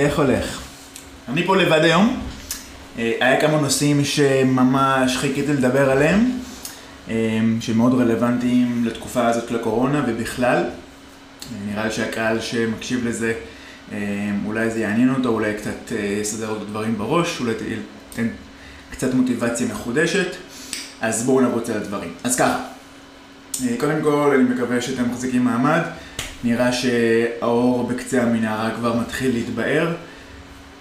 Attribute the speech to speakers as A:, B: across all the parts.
A: איך הולך? אני פה לבד היום. אה, היה כמה נושאים שממש חיכיתי לדבר עליהם, אה, שמאוד רלוונטיים לתקופה הזאת של הקורונה ובכלל. נראה לי שהקהל שמקשיב לזה, אה, אולי זה יעניין אותו, אולי קצת יסדר אותו דברים בראש, אולי תיתן קצת מוטיבציה מחודשת. אז בואו נרוץ על הדברים. אז ככה, קודם כל אני מקווה שאתם מחזיקים מעמד. נראה שהאור בקצה המנהרה כבר מתחיל להתבהר.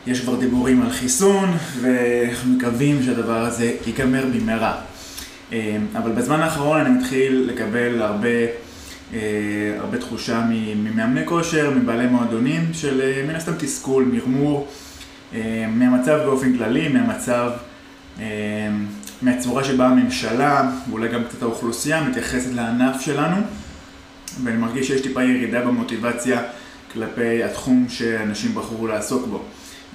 A: יש כבר דיבורים על חיסון, ואנחנו מקווים שהדבר הזה ייגמר במהרה. אה, אבל בזמן האחרון אני מתחיל לקבל הרבה, אה, הרבה תחושה ממאמני כושר, מבעלי מועדונים, של אה, מן הסתם תסכול, מרמור, מהמצב באופן כללי, מהמצב, מהצורה שבה הממשלה, ואולי גם קצת האוכלוסייה, מתייחסת לענף שלנו. ואני מרגיש שיש טיפה ירידה במוטיבציה כלפי התחום שאנשים בחרו לעסוק בו.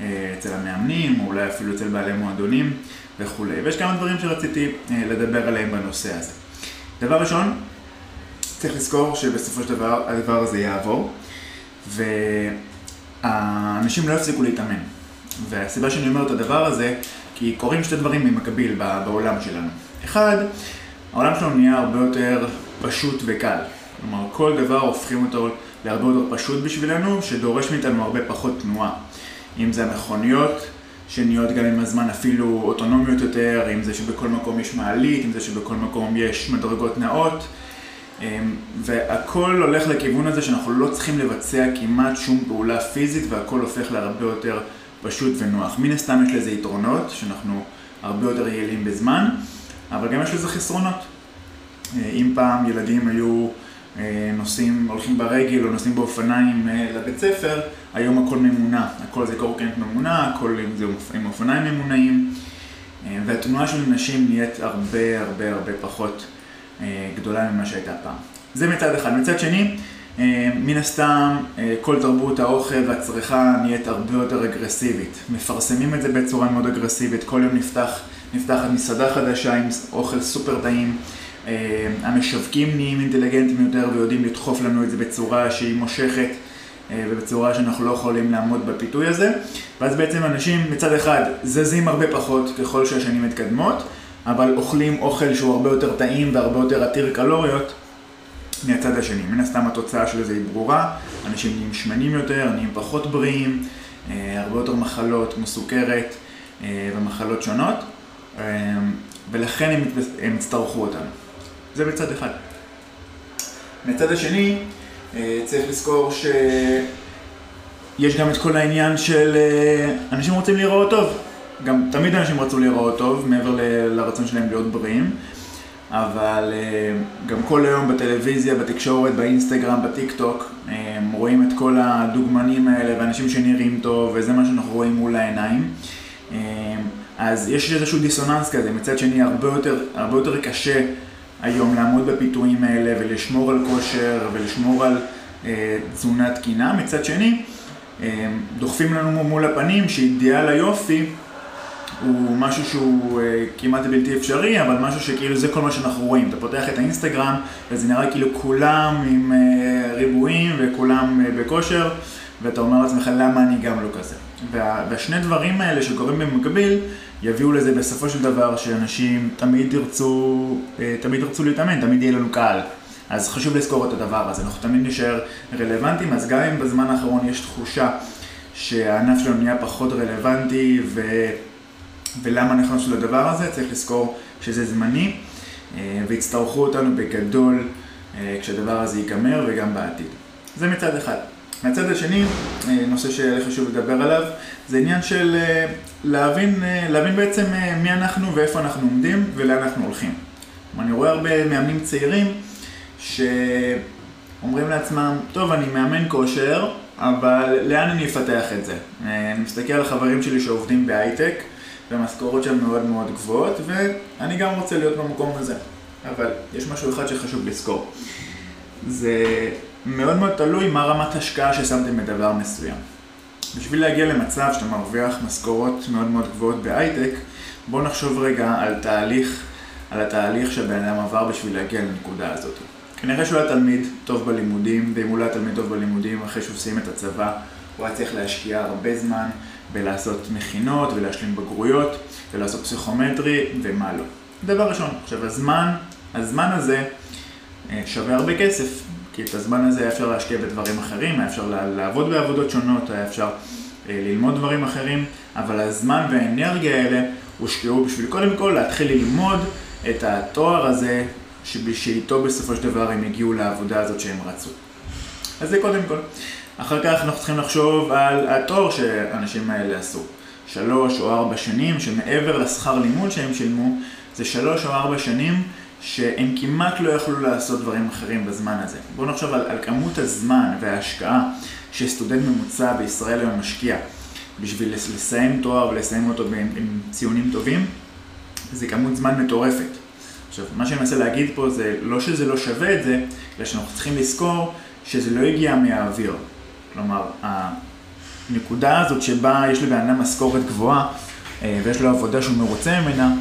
A: אה, אצל המאמנים, או אולי אפילו אצל בעלי מועדונים וכולי. ויש כמה דברים שרציתי אה, לדבר עליהם בנושא הזה. דבר ראשון, צריך לזכור שבסופו של דבר הדבר הזה יעבור, והאנשים לא יפסיקו להתאמן. והסיבה שאני אומר את הדבר הזה, כי קורים שתי דברים במקביל בעולם שלנו. אחד, העולם שלנו נהיה הרבה יותר פשוט וקל. כלומר, כל דבר הופכים אותו להרבה יותר פשוט בשבילנו, שדורש מאיתנו הרבה פחות תנועה. אם זה המכוניות, שנהיות גם עם הזמן אפילו אוטונומיות יותר, אם זה שבכל מקום יש מעלית, אם זה שבכל מקום יש מדרגות נאות. אמ, והכל הולך לכיוון הזה שאנחנו לא צריכים לבצע כמעט שום פעולה פיזית והכל הופך להרבה יותר פשוט ונוח. מן הסתם יש לזה יתרונות, שאנחנו הרבה יותר יעילים בזמן, אבל גם יש לזה חסרונות. אה, אם פעם ילדים היו נוסעים, הולכים ברגל או נוסעים באופניים אה, לבית ספר, היום הכל ממונע, הכל זה קורקנט ממונע, הכל זה עם אופניים ממונעים, אה, והתנועה של נשים נהיית הרבה הרבה הרבה פחות גדולה ממה שהייתה פעם. זה מצד אחד. מצד שני, מן הסתם כל תרבות האוכל והצריכה נהיית הרבה יותר אגרסיבית. מפרסמים את זה בצורה מאוד אגרסיבית, כל יום נפתח, נפתחת מסעדה חדשה עם אוכל סופר טעים. אה, המשווקים נהיים אינטליגנטים יותר ויודעים לדחוף לנו את זה בצורה שהיא מושכת אה, ובצורה שאנחנו לא יכולים לעמוד בפיתוי הזה ואז בעצם אנשים מצד אחד זזים הרבה פחות ככל שהשנים מתקדמות אבל אוכלים אוכל שהוא הרבה יותר טעים והרבה יותר עתיר קלוריות מהצד השני. מן הסתם התוצאה של זה היא ברורה, אנשים נהיים שמנים יותר, נהיים פחות בריאים, אה, הרבה יותר מחלות כמו סוכרת ומחלות שונות ולכן הם, יצטרכו אותנו. זה מצד אחד. מצד השני, אה, צריך לזכור שיש גם את כל העניין של אה, אנשים רוצים להיראות טוב. גם תמיד אנשים רצו להיראות טוב, מעבר ל- לרצון שלהם להיות בריאים. אבל אה, גם כל היום בטלוויזיה, בתקשורת, באינסטגרם, בטיק טוק, רואים את כל הדוגמנים האלה ואנשים שנראים טוב, וזה מה שאנחנו רואים מול העיניים. אז יש איזשהו דיסוננס כזה, מצד שני הרבה יותר, הרבה יותר קשה היום לעמוד בפיתויים האלה ולשמור על כושר ולשמור על אה, תזונה תקינה. מצד שני, אה, דוחפים לנו מול הפנים שאידיאל היופי הוא משהו שהוא אה, כמעט בלתי אפשרי, אבל משהו שכאילו זה כל מה שאנחנו רואים. אתה פותח את האינסטגרם וזה נראה כאילו כולם עם אה, ריבועים וכולם אה, בכושר, ואתה אומר לעצמך למה אני גם לא כזה. וה, והשני דברים האלה שקורים במקביל, יביאו לזה בסופו של דבר שאנשים תמיד ירצו, אה, תמיד ירצו להתאמן, תמיד יהיה לנו קהל. אז חשוב לזכור את הדבר הזה, אנחנו תמיד נשאר רלוונטיים, אז גם אם בזמן האחרון יש תחושה שהענף שלנו נהיה פחות רלוונטי ו... ולמה נכנסנו לדבר הזה, צריך לזכור שזה זמני אה, ויצטרכו אותנו בגדול אה, כשהדבר הזה ייגמר וגם בעתיד. זה מצד אחד. מהצד השני, אה, נושא שחשוב לדבר עליו, זה עניין של אה, להבין, אה, להבין בעצם מי אנחנו ואיפה אנחנו עומדים ולאן אנחנו הולכים. אני רואה הרבה מאמנים צעירים שאומרים לעצמם, טוב, אני מאמן כושר, אבל לאן אני אפתח את זה? אני מסתכל על החברים שלי שעובדים בהייטק, והמשכורות שם מאוד מאוד גבוהות, ואני גם רוצה להיות במקום הזה. אבל יש משהו אחד שחשוב לזכור. זה מאוד מאוד תלוי מה רמת השקעה ששמתם בדבר מסוים. בשביל להגיע למצב שאתה מרוויח משכורות מאוד מאוד גבוהות בהייטק, בוא נחשוב רגע על תהליך, על התהליך שהבן אדם עבר בשביל להגיע לנקודה הזאת. כנראה שהוא היה תלמיד טוב בלימודים, ואם הוא לא היה תלמיד טוב בלימודים, אחרי שהוא סיים את הצבא, הוא היה צריך להשקיע הרבה זמן בלעשות מכינות ולהשלים בגרויות ולעשות פסיכומטרי ומה לא. דבר ראשון, עכשיו הזמן, הזמן הזה אה, שווה הרבה כסף, כי את הזמן הזה היה אפשר להשקיע בדברים אחרים, היה אפשר לעבוד בעבודות שונות, היה אפשר אה, ללמוד דברים אחרים, אבל הזמן והאנרגיה האלה הושקעו בשביל קודם כל להתחיל ללמוד את התואר הזה, שאיתו בסופו של דבר הם הגיעו לעבודה הזאת שהם רצו. אז זה קודם כל. אחר כך אנחנו צריכים לחשוב על התואר שהאנשים האלה עשו. שלוש או ארבע שנים, שמעבר לשכר לימוד שהם שילמו, זה שלוש או ארבע שנים שהם כמעט לא יכלו לעשות דברים אחרים בזמן הזה. בואו נחשוב על, על כמות הזמן וההשקעה שסטודנט ממוצע בישראל היום משקיע בשביל לסיים תואר ולסיים אותו עם, עם ציונים טובים, זה כמות זמן מטורפת. עכשיו, מה שאני מנסה להגיד פה זה לא שזה לא שווה את זה, אלא שאנחנו צריכים לזכור שזה לא הגיע מהאוויר. כלומר, הנקודה הזאת שבה יש לבן אדם משכורת גבוהה אה, ויש לו עבודה שהוא מרוצה ממנה,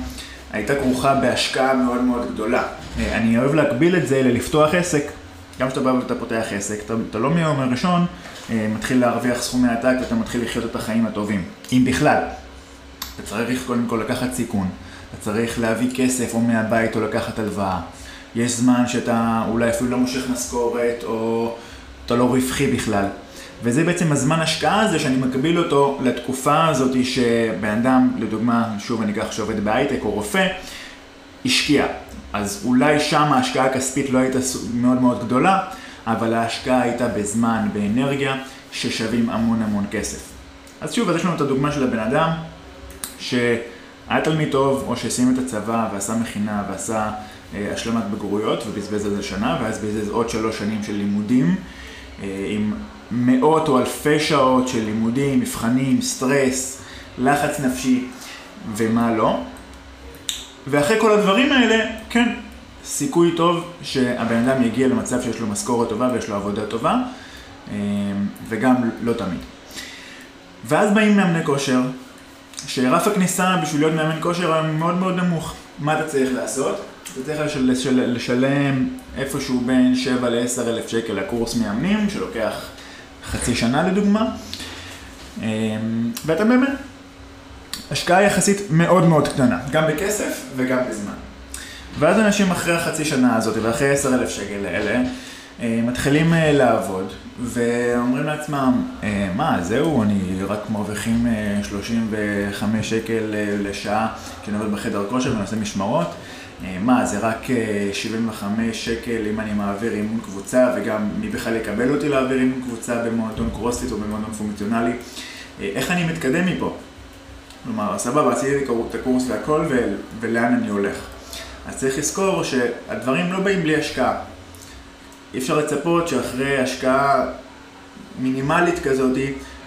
A: הייתה כרוכה בהשקעה מאוד מאוד גדולה. אני אוהב להקביל את זה ללפתוח עסק. גם כשאתה בא ואתה פותח עסק, אתה, אתה לא מהיום הראשון אה, מתחיל להרוויח סכומי עתק ואתה מתחיל לחיות את החיים הטובים. אם בכלל. אתה צריך קודם כל לקחת סיכון. אתה צריך להביא כסף או מהבית או לקחת הלוואה. יש זמן שאתה אולי אפילו לא מושך משכורת או אתה לא רווחי בכלל. וזה בעצם הזמן השקעה הזה שאני מקביל אותו לתקופה הזאת שבן אדם, לדוגמה, שוב אני אקח שעובד בהייטק או רופא, השקיע. אז אולי שם ההשקעה הכספית לא הייתה מאוד מאוד גדולה, אבל ההשקעה הייתה בזמן, באנרגיה, ששווים המון המון כסף. אז שוב, אז יש לנו את הדוגמה של הבן אדם, שהיה תלמיד טוב, או שסיים את הצבא ועשה מכינה ועשה אה, השלמת בגרויות ובזבז על זה שנה, ואז בזבז עוד שלוש שנים של לימודים, אה, מאות או אלפי שעות של לימודים, מבחנים, סטרס, לחץ נפשי ומה לא. ואחרי כל הדברים האלה, כן, סיכוי טוב שהבן אדם יגיע למצב שיש לו משכורת טובה ויש לו עבודה טובה, אה, וגם לא תמיד. ואז באים מאמני כושר, שרף הכניסה בשביל להיות מאמן כושר הוא מאוד מאוד נמוך. מה אתה צריך לעשות? אתה צריך לשל, לשל, לשלם איפשהו בין 7 ל-10 אלף שקל לקורס מאמנים, שלוקח חצי שנה לדוגמה, אמ, ואתה באמת, השקעה יחסית מאוד מאוד קטנה, גם בכסף וגם בזמן. ואז אנשים אחרי החצי שנה הזאת ואחרי 10 אלף שקל האלה, אה, מתחילים אה, לעבוד ואומרים לעצמם, אה, מה, זהו, אני רק מרוויחים 35 שקל לשעה כשאני עובד בחדר כושר ונעשה משמרות. מה, זה רק 75 שקל אם אני מעביר אימון קבוצה וגם מי בכלל יקבל אותי להעביר אימון קבוצה במועדון קרוספיט או במועדון פונקציונלי? איך אני מתקדם מפה? כלומר, סבבה, עשיתי את הקורס והכל ולאן אני הולך. אז צריך לזכור שהדברים לא באים בלי השקעה. אי אפשר לצפות שאחרי השקעה מינימלית כזאת,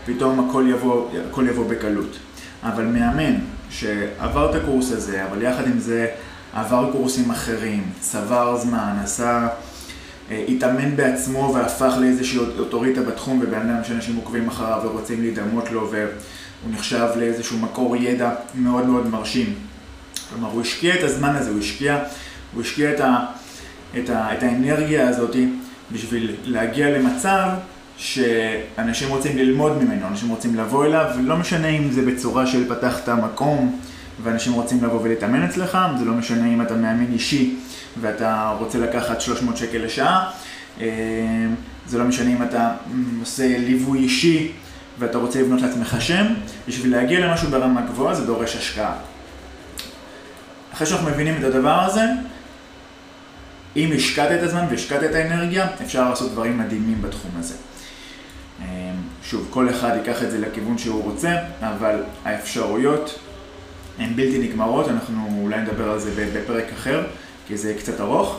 A: פתאום הכל יבוא, הכל יבוא בקלות. אבל מאמן שעבר את הקורס הזה, אבל יחד עם זה עבר קורסים אחרים, צבר זמן, עשה, אה, התאמן בעצמו והפך לאיזושהי אוטוריטה בתחום ובן אדם שאנשים עוקבים אחריו ורוצים להידמות לו והוא נחשב לאיזשהו מקור ידע מאוד מאוד מרשים. כלומר, הוא השקיע את הזמן הזה, הוא השקיע, הוא השקיע את ה... את, ה, את האנרגיה הזאת בשביל להגיע למצב שאנשים רוצים ללמוד ממנו, אנשים רוצים לבוא אליו, ולא משנה אם זה בצורה של פתחת מקום ואנשים רוצים לבוא ולהתאמן אצלך, זה לא משנה אם אתה מאמין אישי ואתה רוצה לקחת 300 שקל לשעה, אה, זה לא משנה אם אתה עושה ליווי אישי ואתה רוצה לבנות לעצמך שם, בשביל להגיע למשהו ברמה גבוהה זה דורש השקעה. אחרי שאנחנו מבינים את הדבר הזה, אם השקעת את הזמן והשקעת את האנרגיה, אפשר לעשות דברים מדהימים בתחום הזה. אמ, שוב, כל אחד ייקח את זה לכיוון שהוא רוצה, אבל האפשרויות הן בלתי נגמרות, אנחנו אולי נדבר על זה בפרק אחר, כי זה קצת ארוך,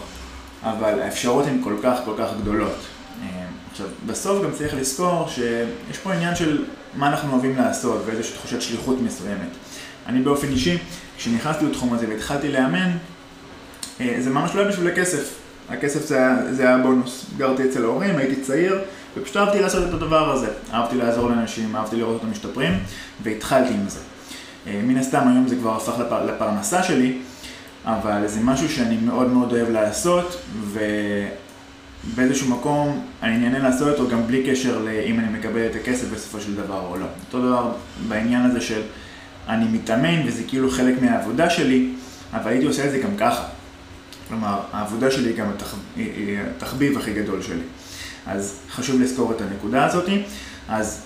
A: אבל האפשרויות הן כל כך כל כך גדולות. אמ, עכשיו, בסוף גם צריך לזכור שיש פה עניין של מה אנחנו אוהבים לעשות ואיזושהי תחושת שליחות מסוימת. אני באופן אישי, כשנכנסתי לתחום הזה והתחלתי לאמן, אה, זה ממש לא היה בשביל הכסף. הכסף זה זה היה בונוס. גרתי אצל ההורים, הייתי צעיר, ופשוט אהבתי לעשות את הדבר הזה. אהבתי לעזור לאנשים, אהבתי לראות אותם משתפרים, והתחלתי עם זה. אה, מן הסתם היום זה כבר הפך לפר, לפרנסה שלי, אבל זה משהו שאני מאוד מאוד אוהב לעשות, באיזשהו מקום אני נהנה לעשות אותו גם בלי קשר לאם אני מקבל את הכסף בסופו של דבר או לא. אותו דבר בעניין הזה של אני מתאמן וזה כאילו חלק מהעבודה שלי, אבל הייתי עושה את זה גם ככה. כלומר, העבודה שלי היא גם התחביב הכי גדול שלי. אז חשוב לזכור את הנקודה הזאת. אז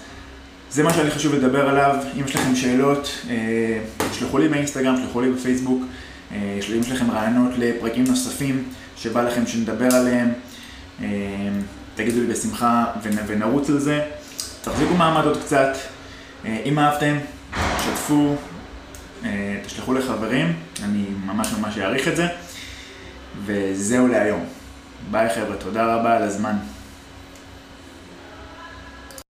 A: זה מה שאני חשוב לדבר עליו. אם יש לכם שאלות, אה, שלחו לי באינסטגרם, שלחו לי בפייסבוק. אה, אם יש לכם רעיונות לפרקים נוספים שבא לכם שנדבר עליהם, אה, תגידו לי בשמחה ונרוץ על זה. תחזיקו מעמד עוד קצת. אם אהבתם, שתפו, תשלחו לחברים, אני ממש ממש אעריך את זה. וזהו להיום. ביי חבר'ה, תודה רבה על הזמן.